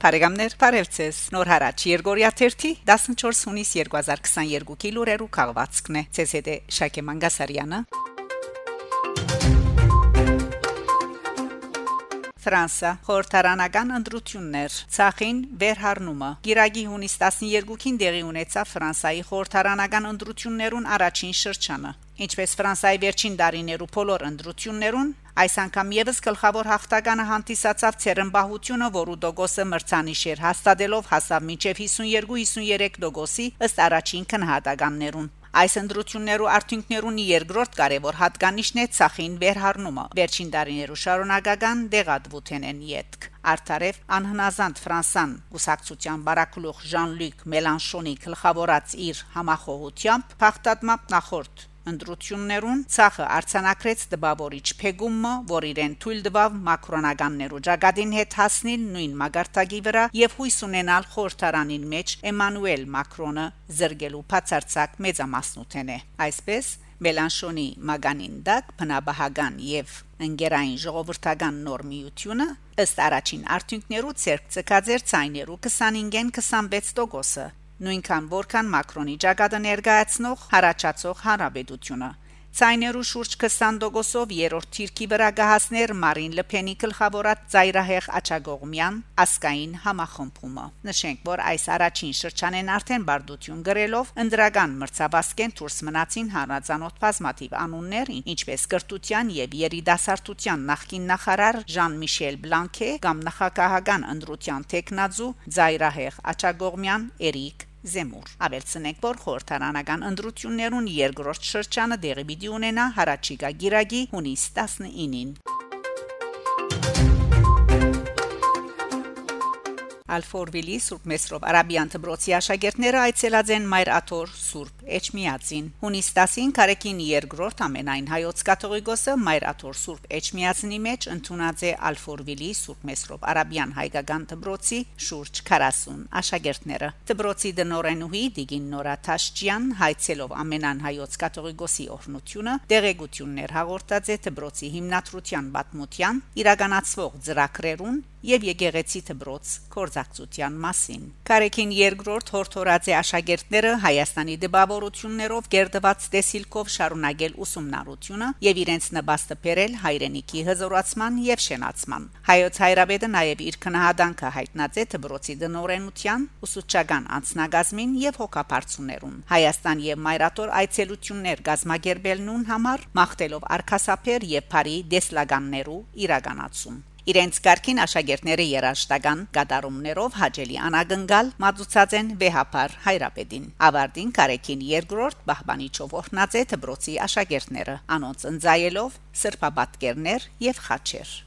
Փարեգամներ Փարելցես Նոր հարաճ Երգորիա 1 14 հունիս 2022 լուրերու քաղվածքն է ՑՍԴ Շակե Մանգասարյանը Ֆրանսա խորհրդարանական ընտրություններ ցախին վերհառնումը Գիրագի հունիս 12-ին դեղի ունեցավ Ֆրանսայի խորհրդարանական ընտրություններուն առաջին շրջանը Ինչպես Ֆրանսիայի վերջին տարիներու բոլոր ընտրություններուն, այս անգամ եւս գլխավոր հաղթականը հանդիսացավ ցերմբահությունը, որու դոգոսը մրցանիշեր հաստատելով հասավ մինչև 52-53 դոգոսի ըստ առաջին քննադատականներուն։ Այս ընտրություններու արդյունքներունի երկրորդ կարևոր հատկանիշն է ցախին վերհառնումը։ Վերջին տարիներու շարունակական դեղատվութեն են յետք։ Արտարև անհնազանդ Ֆրանսան ուսակցության բարակլուխ Ժան-Լյուկ Մելանշոնի գլխավորած իր համախոհությամբ փախտատմապ նախորդ ընտրություններուն ցախը արցանակրեց դպավորիչ Փեգումը, որ իրեն թույլ տվավ մակրոնականներու ճակատին հետ հասնել նույն մագարտագի վրա եւ հույս ունենալ խորհրդարանին մեջ Էմանուել Մակրոնը զրգելու բացարձակ մեծամասնութեն է այսպես Մելանշոնի Մագանին դակ բնաբահական եւ ընկերային ժողովրդական նորմիությունը ըստ առաջին արդյունքներու ցերկ ցկաձեր ցայներու 25-ին 26%-ը նույնքան որքան Մակրոնի ճակատը ներկայացնող հարաճածող հանրապետությունը Ցայներու շուրջ 20%-ով երրորդ թիրքի վրա գահասներ Մարին Լեփենի գլխավորած ծայրահեղ աչագողմյան ասկային համախմբումը։ Նշենք, որ այս առաջին շրջանեն արդեն բարդություն գրելով ընդրական մրցավասկեն դուրս մնացին հանրազանոթ բազմատիվ անուններ, ինչպես կրթության եւ երիտասարդության նախկին նախարար Ժան-Միշել Բլանկե կամ նախագահական ընդրության տեխնազու ծայրահեղ աչագողմյան Էրիկ Զեմուր. Ավելցնենք որ խորհրդարանական ընդրություններուն երկրորդ շրջանը դեղի պիտի ունենա հարաճիգա գիրագի հունիս 19-ին Ալֆորվիլի Սուրբ Մեսրոպ Արաբիան դբրոցի աշակերտները այցելած են Մայր Աթոր Սուրբ Էջմիածին։ Հունիս 10-ին Կարեկին երկրորդ ամենայն հայոց կաթողիկոսը Մայր Աթոր Սուրբ Էջմիածնի մեջ ընդունած է Ալֆորվիլի Սուրբ Մեսրոպ Արաբիան հայկական դբրոցի շուրջ 40 աշակերտները։ Դբրոցի դնորենուհի Դիգին Նորա Թաշճյան հայցելով ամենան հայոց կաթողիկոսի օրհնությունը դեղեցություններ հաղորդած է դբրոցի հիմնադրության պատմության իրականացվող ծրագրերուն եւ եկեղեցի դբրոց կորզակցության մասին։ Կարեկին երկրորդ հորթորած է աշակերտները Հայաստանի դպավորություններով գերդված տեսիլքով շարունակել ուսումնառությունը եւ իրենց նպաստը բերել հայրենիքի հզորացման եւ շենացման։ Հայոց հայրաբեդը նաեւ իր քնահատանքը հայտնած է դբրոցի դնորենության, ուսուցչական անձնագազմին եւ հոգապարծուներուն։ Հայաստան եւ Մայրաթոր այցելություններ գազմագերբելնուն համար մաղթելով արքասափեր եւ բարի դեսլագաններու իրականացում։ Իրենց ղարքին աշակերտները երաշտական կատարումներով հաջելի անագնգալ մածուցած են վեհապար հայրապետին։ Ավարտին Կարեկին երկրորդ բահբանիչով օրնած է դբրոցի աշակերտները, անոնց ընձայելով սրբաբատկերներ եւ խաչեր։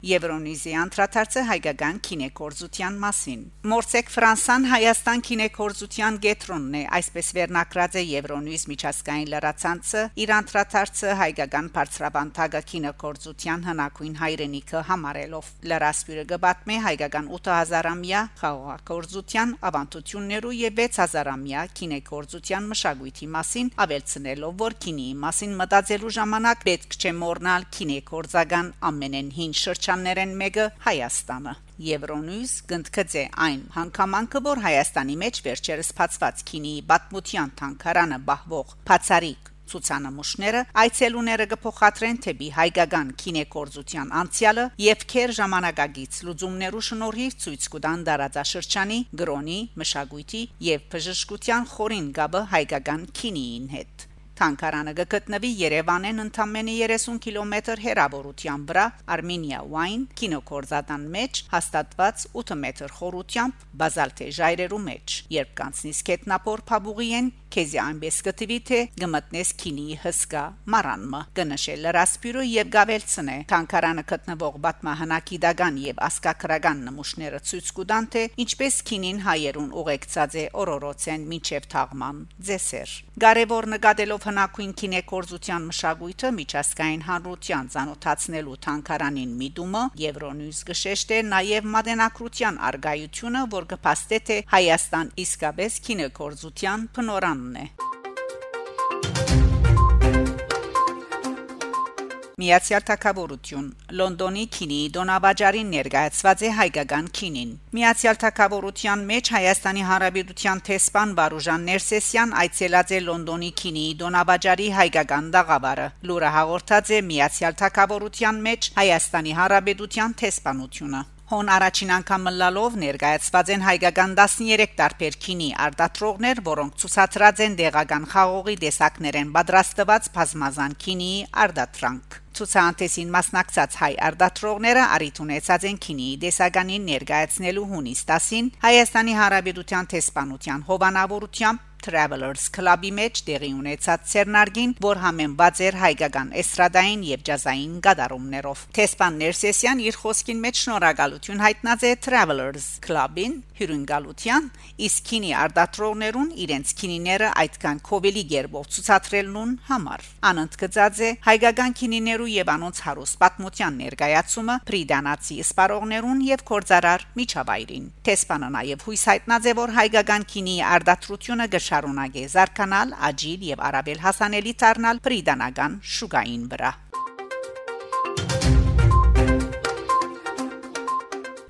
Եվրոնիզի անդրադարձը հայկական կինեկորզության մասին։ Մորցեք Ֆրանսան Հայաստան կինեկորզության գետրոնն է, այսպես վերնակրած է Եվրոնիզ միջազգային լրացանցը, իր անդրադարձը հայկական բարձրաբանտագա կինեկորզության հնակույն հայրենիքը համարելով։ Լրասպյուրը գբատմե հայկական 8000-ամյա խաղաղակորզության ավանդություններու եւ 6000-ամյա կինեկորզության մշակույթի մասին, ավելցնելով, որ կինի մասին մտածելու ժամանակ պետք չէ մոռնալ կինեկորզական ամենեն հին շրջան շրջաններեն մեկը Հայաստանը։ Եվրոնյուզ գնդկծե այն հանգամանքը, որ Հայաստանի մեջ վերջերս փածված քինի բատմության թանկարանը բահվող Փացարիկ ցուցանմուշները այցելուները կփոխադրեն թեպի հայկական կինեկորզության անցյալը եւ քեր ժամանակագից լուծումներու շնորհիվ ցույց կտան դարաձաշրջանի գրոնի, մշակույթի եւ բժշկության խորին գաբը հայկական կինիին հետ։ Թանկարանը գտնվի Երևանեն ընդամենը 30 կիլոմետր հեռավորության վրա Armenia Wine կինոկորզատան մեջ հաստատված 8 մետր խորությամբ բազալտե ժայռերու մեջ երբ կանցնի սկետնապոր փաբուղիեն քեզի այնպես կտվի թե գմտնես քինի հսկա մարանմը կնշել լրասպյուրը եւ գավելցնե թանկարանը գտնվող բատմահանակի դագան եւ ասկակրական նմուշները ցույց կտան թե ինչպես քինին հայերուն ուղեկցած է օրորոցեն միջև թաղման ձեսեր Կարևոր նկատելով հնակույն քինեկորզության մշակույթը միջազգային հանրության ցանոթացնելու թանկարանին միտումը Եվրոնյուզ գշեշտ է նաև մատենակրության արգայությունը, որ կփաստե թե Հայաստան իսկապես քինեկորզության փնորան Աննե Միացյալ Թագավորություն. Լոնդոնի քինի Դոնավաճարին ներկայացված է հայկական քինին Միացյալ Թագավորության մեջ Հայաստանի Հանրապետության տեսփան Վարուժան Ներսեսյան այցելած է Լոնդոնի քինի Դոնավաճարի հայկական դաղավարը լուրը հաղորդած է Միացյալ Թագավորության մեջ Հայաստանի Հանրապետության տեսփանությունը Հոն առաջին անգամ մլալով ներկայացված են հայկական 13 տարբեր քինի արտադրողներ, որոնք ցուցադրած են դեղական խաղողի դեսակներեն պատրաստված բազմազան քինի արտադրանք։ Ցուցանտեսին մասնակցած հայ արտադրողները արիթ ունեցած են քինի դեսականին ներկայացնելու հունիս 10-ին Հայաստանի Հանրապետության տեսփանության հովանավորությամբ Travelers Club-ի մեջ տեղի ունեցած ցերնարգին, որ համեմված էր հայկական էստրադային եւ ջազային գդարումներով։ Տեսփան Ներսեսյան իր խոսքին մեջ շնորհակալություն հայտնած է Travelers Club-ին հյուրընկալության, իսկ քինի արտադրողներուն իրենց քինիները այդքան կովելի գերբով ցուցադրելուն համար։ Անընդգծած է հայկական քինիներու եւ անոնց հարուստ պատմության ներկայացումը Պրիդանացի սպարողներուն եւ կորցարար միջավայրին։ Տեսփանը նաեւ հույս հայտնած է, որ հայկական քինի արտադրությունը շարունակե զարգանալ, աջիլ եւ արաբել հասանելի դառնալ պրիդանական շուգային վրա։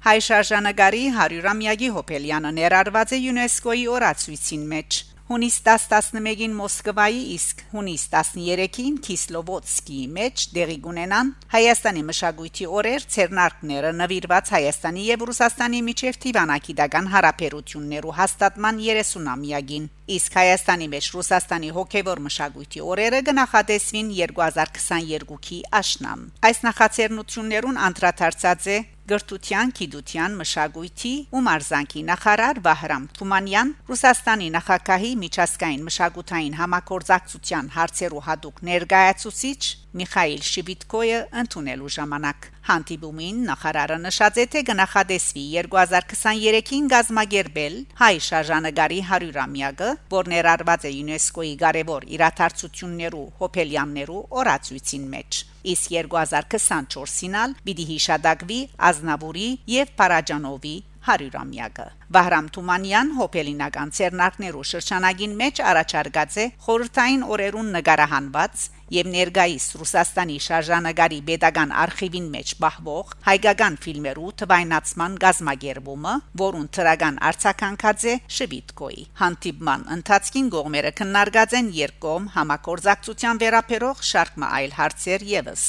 Հայ շարժանագարի 100-ամյակի հոբելյանը ներառված է ՅՈՒՆԵՍԿՕ-ի օրացույցին մեջ։ Հունիս 10-11-ին Մոսկվայի, իսկ հունիս 13-ին Քիսլովոդսկիի մեջ դեղի կունենան Հայաստանի մշակույթի օրեր ցերնարկները նվիրված Հայաստանի եւ Ռուսաստանի միջև Տիվանակիդական հարաբերություններու հաստատման 30-ամյակին իսկ Հայաստանի մեջ Ռուսաստանի հոգեվոր մշակույթի օրերը կնախատեսվին 2022-ի աշնան այս նախաձեռնություններուն անդրադարձած է գրթության, գիտության, մշակույթի ու մարզանկի նախարար Վահրամ Թումանյան, Ռուսաստանի նախագահի միջազգային մշակութային համագործակցության հարցերու հadoop ներկայացուցիչ Միխայել Շիվիտկոյը ընդունելու ժամանակ հանդիպումին նախարարը նշած է թե գնահատեսվի 2023-ին գազագերբել հայ շարժանագարի 100-ամյակը, որ ներառված է ՅՈՒՆԵՍԿՕ-ի կարևոր իրադարձություններու հոբելյաններու օրացույցին մեջ իսկ 2024-ին ալ պիտի հիշադակվի Ազնավուրի եւ Պարաջանովի 100-ամյակը։ Վահրամ Թումանյան հոբելինական ցերնակներու շրջանագին մեջ առաջարկած է խորհրդային օրերուն նկարահանված եւ ներգայիս Ռուսաստանի շարժանագարի pedagogan արխիվին մեջ բահվող հայկական ֆիլմերու թվայնացման գազմագերբումը, որուն թրագան արցականքած է Շվիտկոյի։ Հանդիպման ընթացքին գողմերը քննարկած են երկկողմ համակորձակցության վերաբերող շարք այլ հարցեր եւս։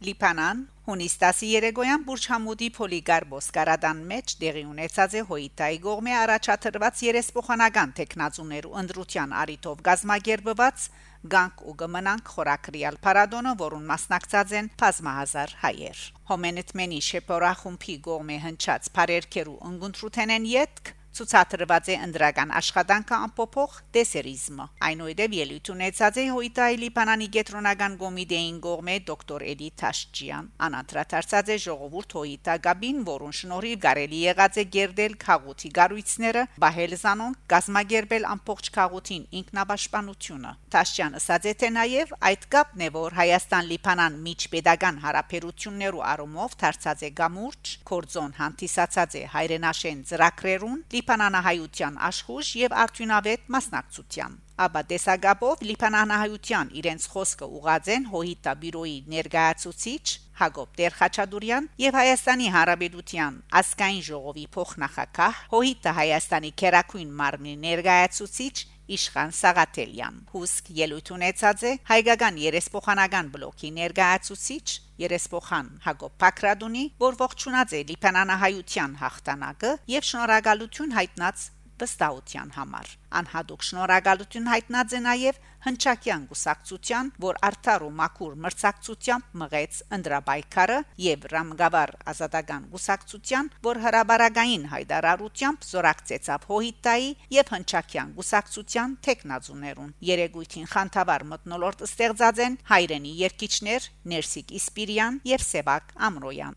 Լիբանան հունիս 13-ին Բուրջհամուդի Պոլիգարբոս կարադան մեջ դեղի ունեցած է հոյիտայի գողմե առաջադրված երեսփոխանական տեխնազուներու ընդրության արիտով գազմագերբված գանք ու գմնանք խորակրիալ պարադոնը, որուն մասնակցած են բազմահազար հայեր։ Հոմենետմենի շեփորախումբի գողմե հնչած բարերքերու ընկնդրութենեն յետք ցուցադրված է ընդրական աշխատանքը ամփոփող դեսերիզմը այնուհետև ելույթ ունեցած է հոյտայլի բանանի գետրոնական կոմիտեին գողմե դոկտոր Էդի Թաշջյան անընտրացած է ժողովուրդ հոյտա գաբին որուն շնորհիվ կարելի եղած է գերդել խաղութի գառույցները բահել զանոն գազմագերբել ամբողջ խաղութին ինքնաբաշխանությունը Թաշջյանը ասաց է թե նաև այդ կապն է որ Հայաստան-Լիբանան միջպետական հարաբերություններու առումով դարձած է գամուրջ կորձոն հանդիսացած է հայրենաշեն ծրագրերուն լիբանանահայության աշխուժ եւ արդյունավետ մասնակցության ապա տեսագաբով լիբանանահայության իրենց խոսքը ուղածեն հոհիտա բյուրոյի ներկայացուցիչ Հակոբ Տեր-Խաչատուրյան եւ Հայաստանի Հանրապետության ասկային ժողովի փոխնախագահ հոհիտա Հայաստանի Քերակույն մարմնի ներկայացուցիչ Իշխան Սաղաթելյան հուսք ելույթ ունեցած է հայկական երեսփոխանական բլոկի ներկայացուցիչ երեսփոխան Հակոբ Պակրադունի որ ողջունած է Լիբանանահայության հաղթանակը եւ շնորհակալություն հայտնած վստահության համար։ Անհատուկ շնորհակալություն հայտնած է նաև հնչակյան գուսակցության, որ արդար ու մաքուր մրցակցությամբ մղեց ընդրաբայքարը եւ Ռամգավար ազատական գուսակցության, որ հրաբարագային հայդարարությամբ զորակցեցավ հոհիտայի եւ հնչակյան գուսակցության տեխնազուներուն։ Երեգույթին խանթավար մտնոլորտ ստեղծած են հայրենի երկիչներ Ներսիկ Իսպիրյան եւ Սեբակ Ամրոյան։